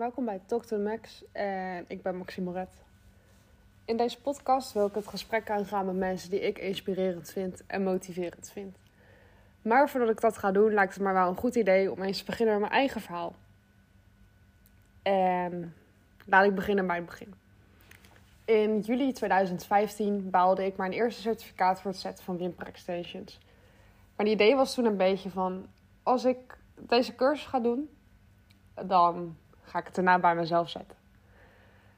welkom bij to Max en ik ben Maxime Moret. In deze podcast wil ik het gesprek aangaan met mensen die ik inspirerend vind en motiverend vind. Maar voordat ik dat ga doen, lijkt het me wel een goed idee om eens te beginnen met mijn eigen verhaal. En laat ik beginnen bij het begin. In juli 2015 behaalde ik mijn eerste certificaat voor het zetten van wimper extensions. Mijn idee was toen een beetje van, als ik deze cursus ga doen, dan ga ik het daarna bij mezelf zetten.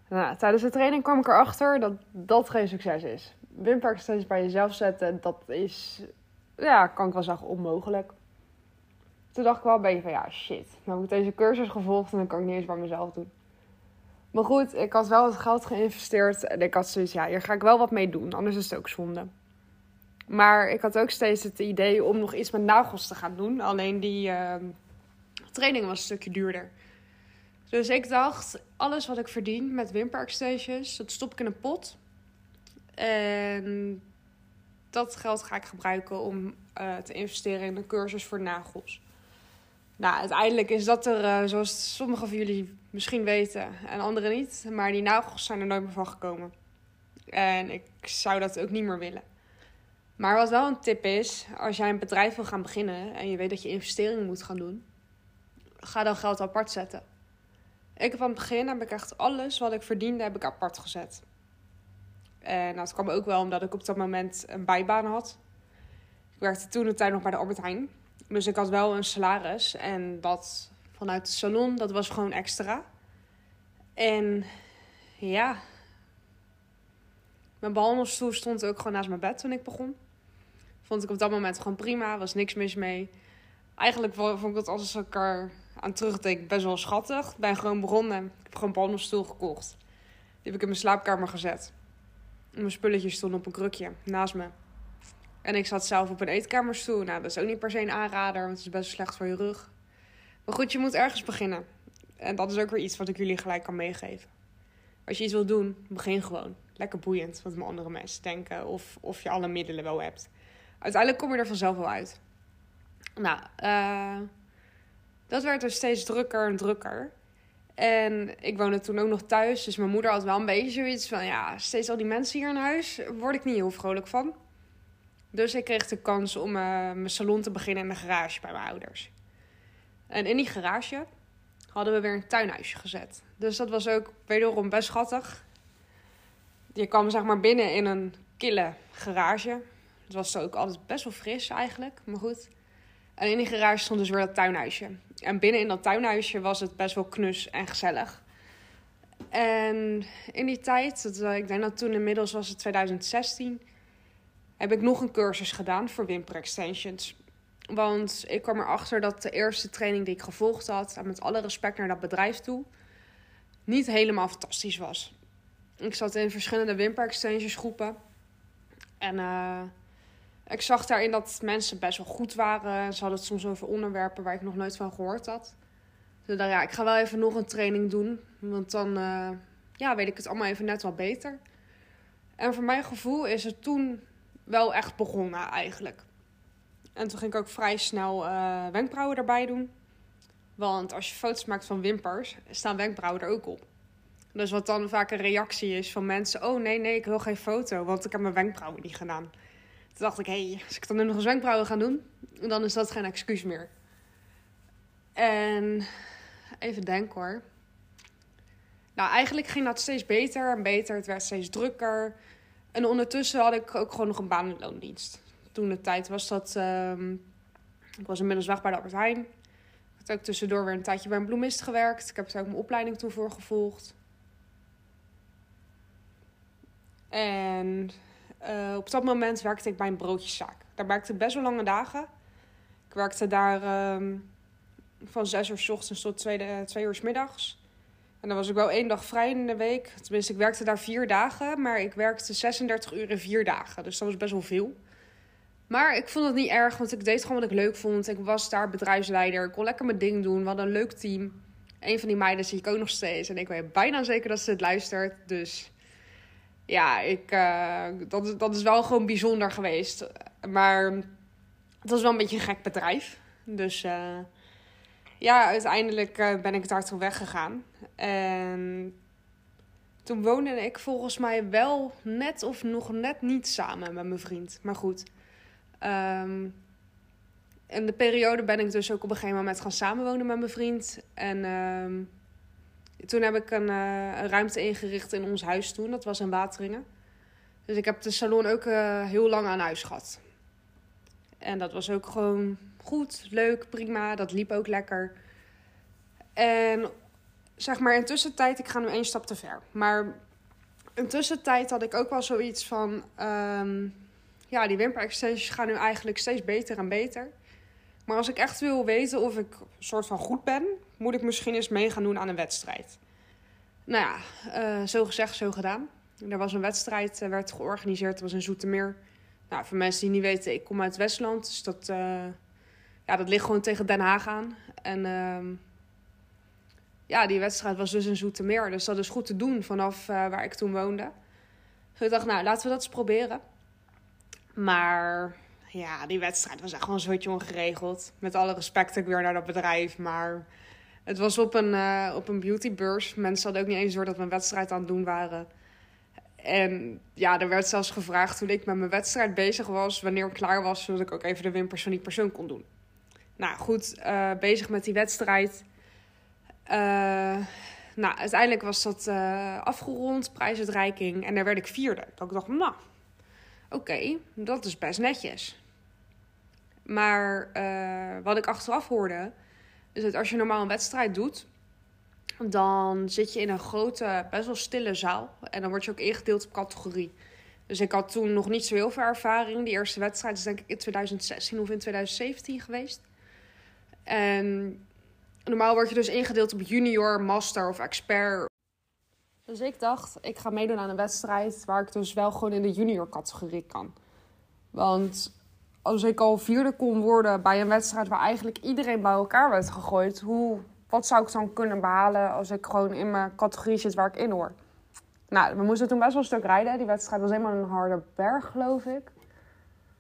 Nou, tijdens de training kwam ik erachter dat dat geen succes is. Extensions bij jezelf zetten, dat is, ja, kan ik wel zeggen, onmogelijk. Toen dacht ik wel een beetje van, ja, shit. Nou heb ik deze cursus gevolgd en dan kan ik niet eens bij mezelf doen. Maar goed, ik had wel het geld geïnvesteerd en ik had zoiets, ja, hier ga ik wel wat mee doen, anders is het ook zonde. Maar ik had ook steeds het idee om nog iets met nagels te gaan doen. Alleen die uh, training was een stukje duurder. Dus ik dacht, alles wat ik verdien met Wimper Extensions, dat stop ik in een pot. En dat geld ga ik gebruiken om uh, te investeren in een cursus voor nagels. Nou, uiteindelijk is dat er, uh, zoals sommigen van jullie misschien weten en anderen niet. Maar die nagels zijn er nooit meer van gekomen. En ik zou dat ook niet meer willen. Maar wat wel een tip is, als jij een bedrijf wil gaan beginnen en je weet dat je investeringen moet gaan doen, ga dan geld apart zetten. Ik heb aan het begin heb ik echt alles wat ik verdiende, heb ik apart gezet. En dat kwam ook wel omdat ik op dat moment een bijbaan had. Ik werkte toen een tijd nog bij de Albert Heijn. Dus ik had wel een salaris. En dat vanuit het salon, dat was gewoon extra. En ja, mijn behandelstoel stond ook gewoon naast mijn bed toen ik begon. Vond ik op dat moment gewoon prima, was niks mis mee. Eigenlijk vond ik dat ik er aan terugdenk best wel schattig. Ik ben gewoon begonnen. Ik heb gewoon een behandelstoel gekocht. Die heb ik in mijn slaapkamer gezet. Mijn spulletjes stonden op een krukje naast me. En ik zat zelf op een eetkamerstoel. Nou, dat is ook niet per se een aanrader, want het is best slecht voor je rug. Maar goed, je moet ergens beginnen. En dat is ook weer iets wat ik jullie gelijk kan meegeven. Als je iets wilt doen, begin gewoon. Lekker boeiend wat mijn andere mensen denken. Of, of je alle middelen wel hebt. Uiteindelijk kom je er vanzelf wel uit. Nou, uh, dat werd dus steeds drukker en drukker. En ik woonde toen ook nog thuis. Dus mijn moeder had wel een beetje zoiets van... Ja, steeds al die mensen hier in huis. Word ik niet heel vrolijk van. Dus ik kreeg de kans om uh, mijn salon te beginnen in de garage bij mijn ouders. En in die garage hadden we weer een tuinhuisje gezet. Dus dat was ook wederom best schattig. Je kwam zeg maar binnen in een kille garage. Het was ook altijd best wel fris eigenlijk, maar goed. En in die garage stond dus weer dat tuinhuisje. En binnen in dat tuinhuisje was het best wel knus en gezellig. En in die tijd, ik denk dat toen inmiddels was het 2016, heb ik nog een cursus gedaan voor Wimper Extensions. Want ik kwam erachter dat de eerste training die ik gevolgd had, en met alle respect naar dat bedrijf toe, niet helemaal fantastisch was. Ik zat in verschillende Wimper Extensions groepen. En uh, ik zag daarin dat mensen best wel goed waren. Ze hadden het soms over onderwerpen waar ik nog nooit van gehoord had. Dus dan ja, ik ga wel even nog een training doen. Want dan uh, ja, weet ik het allemaal even net wat beter. En voor mijn gevoel is het toen wel echt begonnen eigenlijk. En toen ging ik ook vrij snel uh, wenkbrauwen erbij doen. Want als je foto's maakt van wimpers, staan wenkbrauwen er ook op. Dus wat dan vaak een reactie is van mensen: Oh nee, nee, ik wil geen foto, want ik heb mijn wenkbrauwen niet gedaan. Toen dacht ik: Hé, hey, als ik dan nu nog eens wenkbrauwen ga doen, dan is dat geen excuus meer. En even denken hoor. Nou, eigenlijk ging dat steeds beter en beter. Het werd steeds drukker. En ondertussen had ik ook gewoon nog een baan in loondienst. Toen de tijd was dat. Um, ik was inmiddels weg bij de Albert Heijn. Ik had ook tussendoor weer een tijdje bij een bloemist gewerkt. Ik heb er ook mijn opleiding toen voor gevolgd. En uh, op dat moment werkte ik bij een broodjeszaak. Daar werkte ik best wel lange dagen. Ik werkte daar um, van zes uur s ochtends tot twee, twee uur s middags. En dan was ik wel één dag vrij in de week. Tenminste, ik werkte daar vier dagen, maar ik werkte 36 uur in vier dagen. Dus dat was best wel veel. Maar ik vond het niet erg, want ik deed gewoon wat ik leuk vond. Ik was daar bedrijfsleider, ik kon lekker mijn ding doen. We hadden een leuk team. Een van die meiden zie ik ook nog steeds. En ik weet bijna zeker dat ze het luistert. Dus ja, ik, uh, dat, dat is wel gewoon bijzonder geweest. Maar het was wel een beetje een gek bedrijf. Dus uh, ja, uiteindelijk uh, ben ik daar toen weggegaan. En toen woonde ik volgens mij wel net of nog net niet samen met mijn vriend. Maar goed. Um, in de periode ben ik dus ook op een gegeven moment gaan samenwonen met mijn vriend. En um, toen heb ik een, uh, een, ruimte ingericht in ons huis toen. Dat was in Wateringen. Dus ik heb de salon ook uh, heel lang aan huis gehad. En dat was ook gewoon goed, leuk, prima. Dat liep ook lekker. En zeg maar in tussentijd, ik ga nu één stap te ver. Maar in tussentijd had ik ook wel zoiets van... Um, ja, die wimperextensions gaan nu eigenlijk steeds beter en beter. Maar als ik echt wil weten of ik soort van goed ben... moet ik misschien eens mee gaan doen aan een wedstrijd. Nou ja, uh, zo gezegd, zo gedaan. Er was een wedstrijd, uh, werd georganiseerd. Dat was in Zoetermeer. Nou, voor mensen die niet weten, ik kom uit Westland. Dus dat, uh, ja, dat ligt gewoon tegen Den Haag aan. En uh, ja, die wedstrijd was dus in Zoetermeer. Dus dat is goed te doen vanaf waar ik toen woonde. Dus ik dacht, nou, laten we dat eens proberen. Maar ja, die wedstrijd was echt gewoon soortje ongeregeld. Met alle respect ook weer naar dat bedrijf. Maar het was op een, uh, op een beautybeurs. Mensen hadden ook niet eens door dat we een wedstrijd aan het doen waren. En ja, er werd zelfs gevraagd toen ik met mijn wedstrijd bezig was, wanneer ik klaar was, zodat ik ook even de wimpers van die persoon kon doen. Nou goed, uh, bezig met die wedstrijd. Uh, nou, uiteindelijk was dat afgerond, prijsuitreiking. En daar werd ik vierde. Dat ik dacht, nou, oké, dat is best netjes. Maar wat ik achteraf hoorde, dat als je normaal een wedstrijd doet, dan zit je in een grote, best wel stille zaal. En dan word je ook ingedeeld op categorie. Dus ik had toen nog niet zo heel veel ervaring. Die eerste wedstrijd is denk ik in 2016 of in 2017 geweest. En normaal word je dus ingedeeld op junior, master of expert. Dus ik dacht, ik ga meedoen aan een wedstrijd waar ik dus wel gewoon in de junior categorie kan. Want als ik al vierde kon worden bij een wedstrijd waar eigenlijk iedereen bij elkaar werd gegooid, hoe wat zou ik dan kunnen behalen als ik gewoon in mijn categorie zit waar ik in hoor? Nou, we moesten toen best wel een stuk rijden. Die wedstrijd was helemaal een harde berg, geloof ik.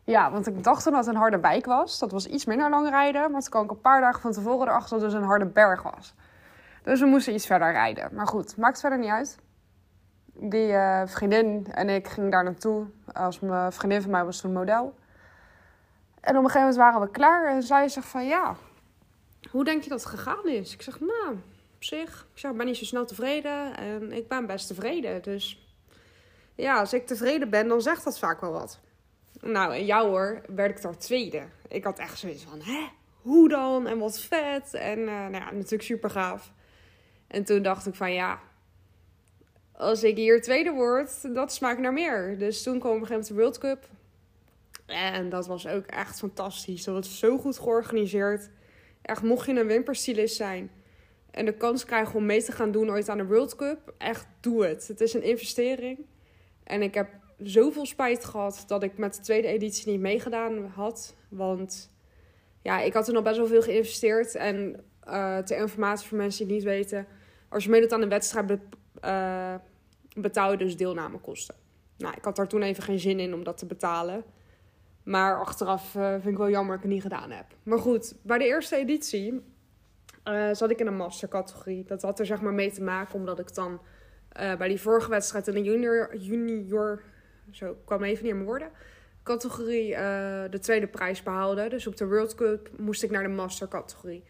Ja, want ik dacht toen dat het een harde wijk was. Dat was iets minder lang rijden. Maar toen kwam ik een paar dagen van tevoren erachter dat het dus een harde berg was. Dus we moesten iets verder rijden. Maar goed, maakt verder niet uit. Die uh, vriendin en ik gingen daar naartoe. Als mijn vriendin van mij was toen model. En op een gegeven moment waren we klaar. En zij zegt van ja, hoe denk je dat het gegaan is? Ik zeg, nou, op zich, ik, zeg, ben niet zo snel tevreden en ik ben best tevreden. Dus ja, als ik tevreden ben, dan zegt dat vaak wel wat. Nou, en jou hoor, werd ik daar tweede. Ik had echt zoiets van, hè, hoe dan? En wat vet. En uh, nou ja, natuurlijk super gaaf. En toen dacht ik van, ja, als ik hier tweede word, dat smaakt naar meer. Dus toen kwam op een gegeven moment de World Cup. En dat was ook echt fantastisch. Dat was zo goed georganiseerd. Echt, mocht je een wimperstylist zijn en de kans krijgen om mee te gaan doen ooit aan de World Cup, echt doe het. Het is een investering. En ik heb zoveel spijt gehad dat ik met de tweede editie niet meegedaan had. Want ja, ik had er nog best wel veel geïnvesteerd. En uh, ter informatie voor mensen die het niet weten, als je meedoet aan een wedstrijd, be uh, betaal je dus deelnamekosten. Nou, ik had daar toen even geen zin in om dat te betalen. Maar achteraf uh, vind ik wel jammer dat ik het niet gedaan heb. Maar goed, bij de eerste editie uh, zat ik in een mastercategorie. Dat had er zeg maar mee te maken omdat ik dan uh, bij die vorige wedstrijd in de junior, junior zo kwam even niet mijn woorden, categorie de tweede prijs behaalde. Dus op de World Cup moest ik naar de mastercategorie.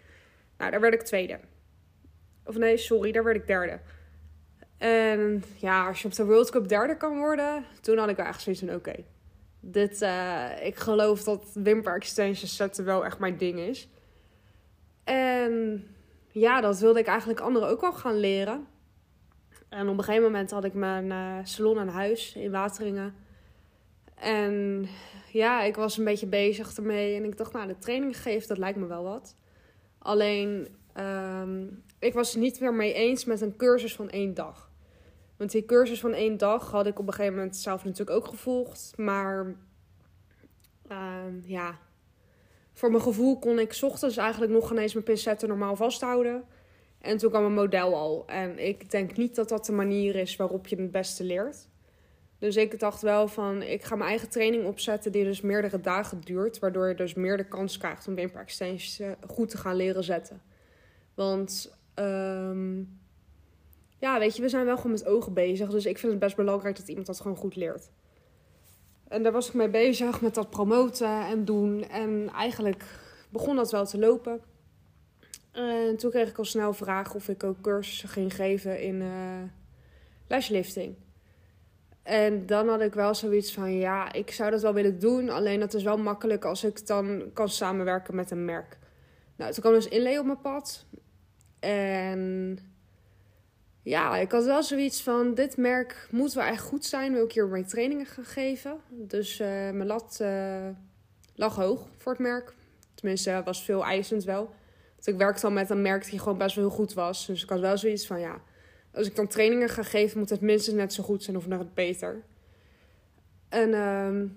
Nou, daar werd ik tweede. Of nee, sorry, daar werd ik derde. En ja, als je op de World Cup derde kan worden, toen had ik wel echt zoiets van oké. Dit, uh, ik geloof dat wimper extensions zetten wel echt mijn ding is. En ja, dat wilde ik eigenlijk anderen ook wel gaan leren. En op een gegeven moment had ik mijn uh, salon aan huis in Wateringen. En ja, ik was een beetje bezig ermee. En ik dacht, nou, de training geven, dat lijkt me wel wat. Alleen, um, ik was het niet meer mee eens met een cursus van één dag. Want die cursus van één dag had ik op een gegeven moment zelf natuurlijk ook gevolgd. Maar uh, ja, voor mijn gevoel kon ik ochtends eigenlijk nog ineens mijn pincetten normaal vasthouden. En toen kwam een model al. En ik denk niet dat dat de manier is waarop je het beste leert. Dus ik dacht wel van, ik ga mijn eigen training opzetten die dus meerdere dagen duurt. Waardoor je dus meer de kans krijgt om wimper extensions goed te gaan leren zetten. Want um, ja, weet je, we zijn wel gewoon met ogen bezig. Dus ik vind het best belangrijk dat iemand dat gewoon goed leert. En daar was ik mee bezig met dat promoten en doen. En eigenlijk begon dat wel te lopen. En toen kreeg ik al snel vragen of ik ook cursussen ging geven in uh, lashlifting. En dan had ik wel zoiets van, ja, ik zou dat wel willen doen. Alleen dat is wel makkelijk als ik dan kan samenwerken met een merk. Nou, toen kwam dus Inlay op mijn pad. En ja, ik had wel zoiets van: dit merk moet wel echt goed zijn. Wil ik hier mijn trainingen gaan geven? Dus uh, mijn lat uh, lag hoog voor het merk. Tenminste, was veel eisend wel. Want ik werkte al met een merk die gewoon best wel heel goed was. Dus ik had wel zoiets van: ja, als ik dan trainingen ga geven, moet het minstens net zo goed zijn of nog beter. En uh,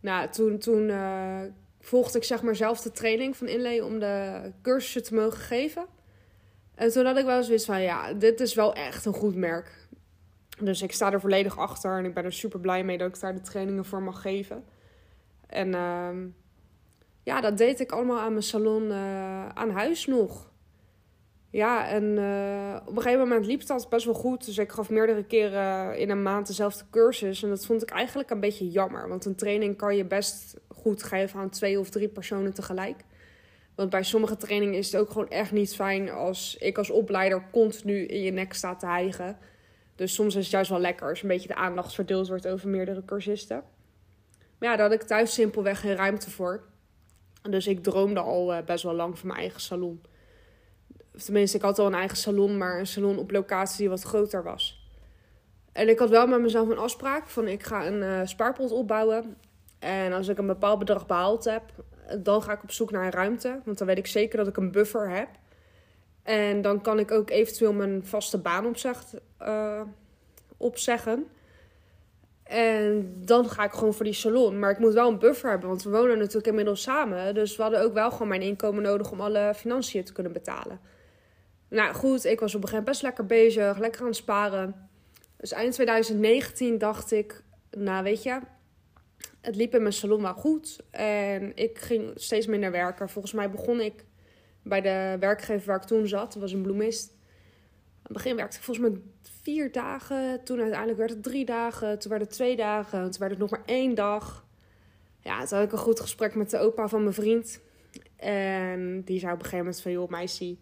nou, toen, toen uh, volgde ik zeg maar zelf de training van Inlay om de cursussen te mogen geven. En toen had ik wel zoiets van, ja, dit is wel echt een goed merk. Dus ik sta er volledig achter en ik ben er super blij mee dat ik daar de trainingen voor mag geven. En uh, ja, dat deed ik allemaal aan mijn salon uh, aan huis nog. Ja, en uh, op een gegeven moment liep dat best wel goed. Dus ik gaf meerdere keren in een maand dezelfde cursus. En dat vond ik eigenlijk een beetje jammer. Want een training kan je best goed geven aan twee of drie personen tegelijk. Want bij sommige trainingen is het ook gewoon echt niet fijn als ik als opleider continu in je nek sta te hijgen. Dus soms is het juist wel lekker als een beetje de aandacht verdeeld wordt over meerdere cursisten. Maar ja, daar had ik thuis simpelweg geen ruimte voor. Dus ik droomde al eh, best wel lang van mijn eigen salon. Tenminste, ik had al een eigen salon, maar een salon op locatie die wat groter was. En ik had wel met mezelf een afspraak van ik ga een uh, spaarpot opbouwen. En als ik een bepaald bedrag behaald heb, dan ga ik op zoek naar een ruimte. Want dan weet ik zeker dat ik een buffer heb. En dan kan ik ook eventueel mijn vaste baan uh, opzeggen. En dan ga ik gewoon voor die salon. Maar ik moet wel een buffer hebben, want we wonen natuurlijk inmiddels samen. Dus we hadden ook wel gewoon mijn inkomen nodig om alle financiën te kunnen betalen. Nou goed, ik was op een gegeven moment best lekker bezig, lekker aan het sparen. Dus eind 2019 dacht ik, nou weet je, het liep in mijn salon wel goed. En ik ging steeds minder werken. Volgens mij begon ik bij de werkgever waar ik toen zat. Was een bloemist. Aan het begin werkte ik volgens mij vier dagen. Toen uiteindelijk werd het drie dagen. Toen werd het twee dagen. Toen werd het nog maar één dag. Ja, toen had ik een goed gesprek met de opa van mijn vriend. En die zei op een gegeven moment van... joh meisje,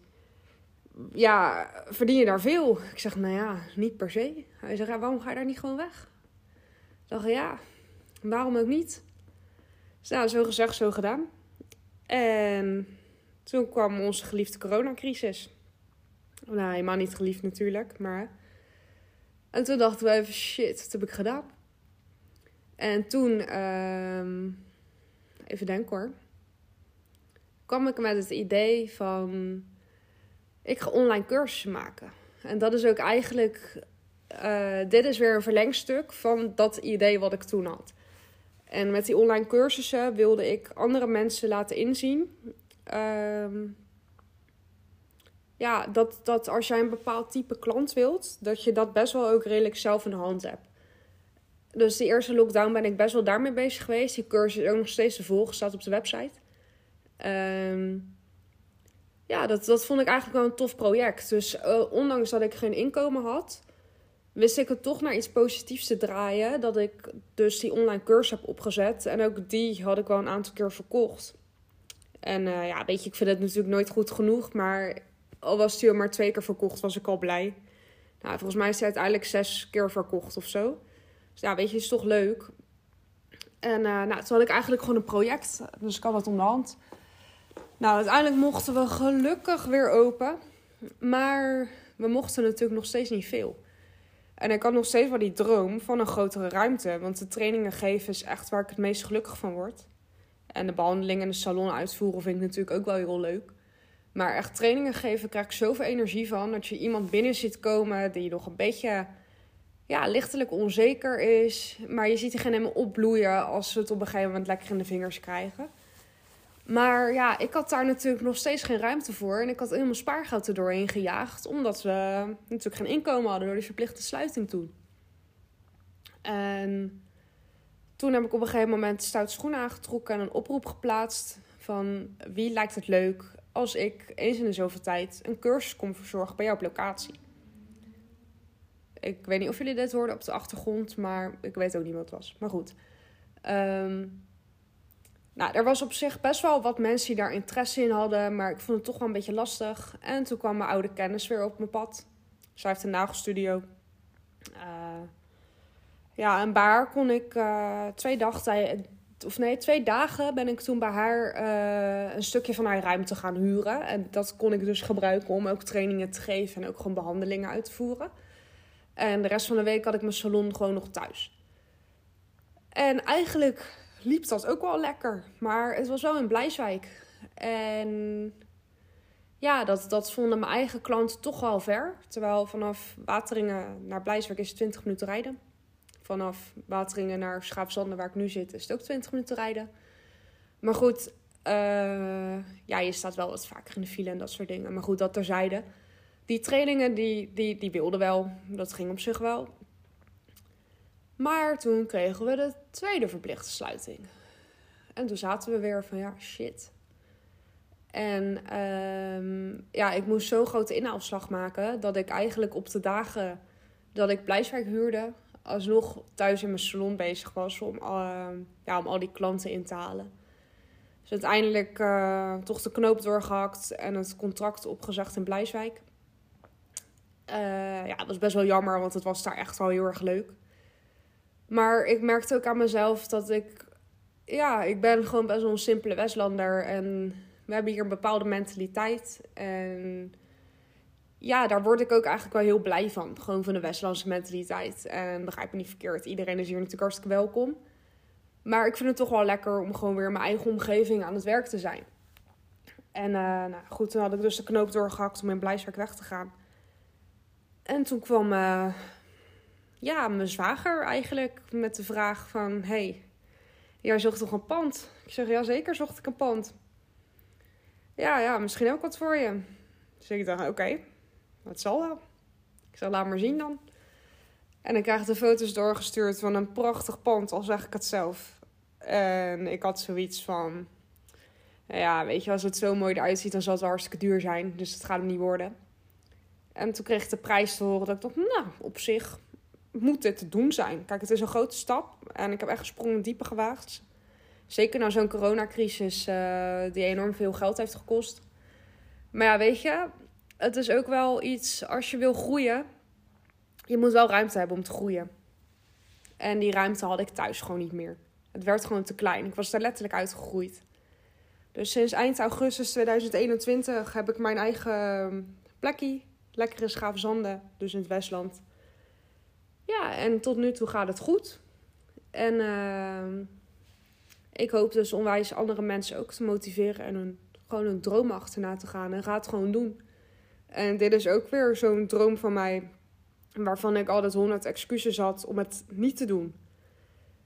ja, verdien je daar veel? Ik zeg, nou ja, niet per se. Hij zegt, waarom ga je daar niet gewoon weg? Ik dacht, ja, Waarom ook niet? Dus nou, zo gezegd, zo gedaan. En toen kwam onze geliefde coronacrisis. Nou, helemaal niet geliefd natuurlijk, maar... En toen dachten we even, shit, wat heb ik gedaan? En toen, uh, even denken hoor, kwam ik met het idee van, ik ga online cursussen maken. En dat is ook eigenlijk, uh, dit is weer een verlengstuk van dat idee wat ik toen had. En met die online cursussen wilde ik andere mensen laten inzien. Ehm, ja, dat, dat als jij een bepaald type klant wilt, dat je dat best wel ook redelijk zelf in de hand hebt. Dus de eerste lockdown ben ik best wel daarmee bezig geweest. Die cursus is ook nog steeds te volgen, staat op de website. Ehm, ja, dat, dat vond ik eigenlijk wel een tof project. Dus uh, ondanks dat ik geen inkomen had, wist ik het toch naar iets positiefs te draaien. Dat ik dus die online cursus heb opgezet. En ook die had ik wel een aantal keer verkocht. En uh, ja, weet je, ik vind het natuurlijk nooit goed genoeg. Maar al was die maar twee keer verkocht, was ik al blij. Nou, volgens mij is hij uiteindelijk zes keer verkocht of zo. Dus ja, weet je, is toch leuk. En uh, nou, toen had ik eigenlijk gewoon een project. Dus ik had wat om de hand. Nou, uiteindelijk mochten we gelukkig weer open. Maar we mochten natuurlijk nog steeds niet veel. En ik had nog steeds wel die droom van een grotere ruimte. Want de trainingen geven is echt waar ik het meest gelukkig van word. En de behandeling en de salon uitvoeren vind ik natuurlijk ook wel heel leuk. Maar echt trainingen geven krijg ik zoveel energie van. Dat je iemand binnen ziet komen die nog een beetje ja, lichtelijk onzeker is. Maar je ziet diegene helemaal opbloeien als ze het op een gegeven moment lekker in de vingers krijgen. Maar ja, ik had daar natuurlijk nog steeds geen ruimte voor. En ik had helemaal spaargeld er doorheen gejaagd. Omdat we natuurlijk geen inkomen hadden door die verplichte sluiting toen. En toen heb ik op een gegeven moment stout schoenen aangetrokken en een oproep geplaatst. Van wie lijkt het leuk als ik eens in de zoveel tijd een cursus kom verzorgen bij jou op locatie. Ik weet niet of jullie dit hoorden op de achtergrond, maar ik weet ook niet wat het was. Maar goed. Ehm, nou, er was op zich best wel wat mensen die daar interesse in hadden, maar ik vond het toch wel een beetje lastig. En toen kwam mijn oude kennis weer op mijn pad. Zij heeft een nagelstudio. Uh, ja, en bij kon ik uh, twee dagen, of nee, twee dagen ben ik toen bij haar uh, een stukje van haar ruimte gaan huren. En dat kon ik dus gebruiken om ook trainingen te geven en ook gewoon behandelingen uit te voeren. En de rest van de week had ik mijn salon gewoon nog thuis. En eigenlijk liep dat ook wel lekker. Maar het was wel in Blijswijk. En ja, dat, dat vonden mijn eigen klanten toch wel ver. Terwijl vanaf Wateringen naar Blijswijk is het 20 minuten rijden. Vanaf Wateringen naar Schaapzanden, waar ik nu zit, is het ook 20 minuten rijden. Maar goed, uh, ja, je staat wel wat vaker in de file en dat soort dingen. Maar goed, dat terzijde. Die trainingen, die, die, die wilden wel. Dat ging op zich wel. Maar toen kregen we de tweede verplichte sluiting. En toen zaten we weer van, ja, shit. En um, ja, ik moest zo'n grote inhaalslag maken... dat ik eigenlijk op de dagen dat ik Blijswijk huurde... alsnog thuis in mijn salon bezig was om, uh, ja, om al die klanten in te halen. Dus uiteindelijk uh, toch de knoop doorgehakt en het contract opgezegd in Blijswijk. Uh, ja, dat was best wel jammer, want het was daar echt wel heel erg leuk. Maar ik merkte ook aan mezelf dat ik... Ja, ik ben gewoon best wel een simpele Westlander. En we hebben hier een bepaalde mentaliteit. En ja, daar word ik ook eigenlijk wel heel blij van. Gewoon van de Westlandse mentaliteit. En begrijp me niet verkeerd. Iedereen is hier natuurlijk hartstikke welkom. Maar ik vind het toch wel lekker om gewoon weer in mijn eigen omgeving aan het werk te zijn. En uh, nou goed, toen had ik dus de knoop doorgehakt om in Blijswerk weg te gaan. En toen kwam uh, ja, mijn zwager eigenlijk met de vraag van... hey, jij zocht toch een pand? Ik zeg, ja zeker zocht ik een pand. Ja, ja, misschien ook wat voor je. Dus ik dacht, oké, okay, dat zal wel. Ik zeg, laat maar zien dan. En ik krijg de foto's doorgestuurd van een prachtig pand, al zeg ik het zelf. En ik had zoiets van... Ja, weet je, als het zo mooi eruit ziet, dan zal het hartstikke duur zijn. Dus het gaat hem niet worden. En toen kreeg ik de prijs te horen dat ik dacht, nou, op zich moet dit te doen zijn. Kijk, het is een grote stap en ik heb echt sprongen diepe gewaagd. Zeker na zo'n coronacrisis uh, die enorm veel geld heeft gekost. Maar ja, weet je, het is ook wel iets, als je wil groeien, je moet wel ruimte hebben om te groeien. En die ruimte had ik thuis gewoon niet meer. Het werd gewoon te klein. Ik was daar letterlijk uitgegroeid. Dus sinds eind augustus 2021 heb ik mijn eigen plekje lekkere Schaafzanden, dus in het Westland. Ja, en tot nu toe gaat het goed. En uh, ik hoop dus onwijs andere mensen ook te motiveren en hun, gewoon een droom achterna te gaan. En ga het gewoon doen. En dit is ook weer zo'n droom van mij, waarvan ik altijd honderd excuses had om het niet te doen.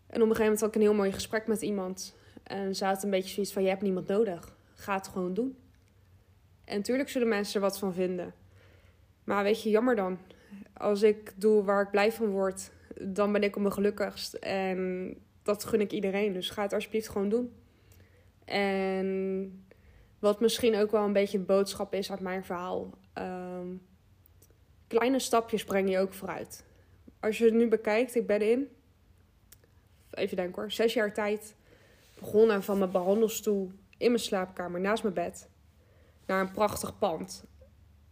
En op een gegeven moment had ik een heel mooi gesprek met iemand. En ze had een beetje zoiets van: Je hebt niemand nodig. Ga het gewoon doen. En natuurlijk zullen mensen er wat van vinden. Maar weet je, jammer dan. Als ik doe waar ik blij van word, dan ben ik op mijn gelukkigst. En dat gun ik iedereen. Dus ga het alsjeblieft gewoon doen. En wat misschien ook wel een beetje een boodschap is uit mijn verhaal. Um, kleine stapjes breng je ook vooruit. Als je het nu bekijkt, ik ben in, even denken hoor, zes jaar tijd begonnen van mijn behandelstoel in mijn slaapkamer naast mijn bed naar een prachtig pand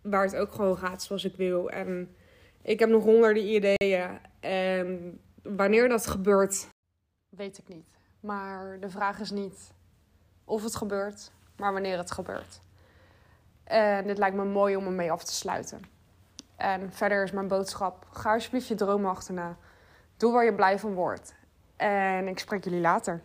waar het ook gewoon gaat zoals ik wil. En ik heb nog honderden ideeën. En wanneer dat gebeurt, weet ik niet. Maar de vraag is niet of het gebeurt, maar wanneer het gebeurt. En dit lijkt me mooi om ermee af te sluiten. En verder is mijn boodschap: ga alsjeblieft je droom achterna. Doe waar je blij van wordt. En ik spreek jullie later.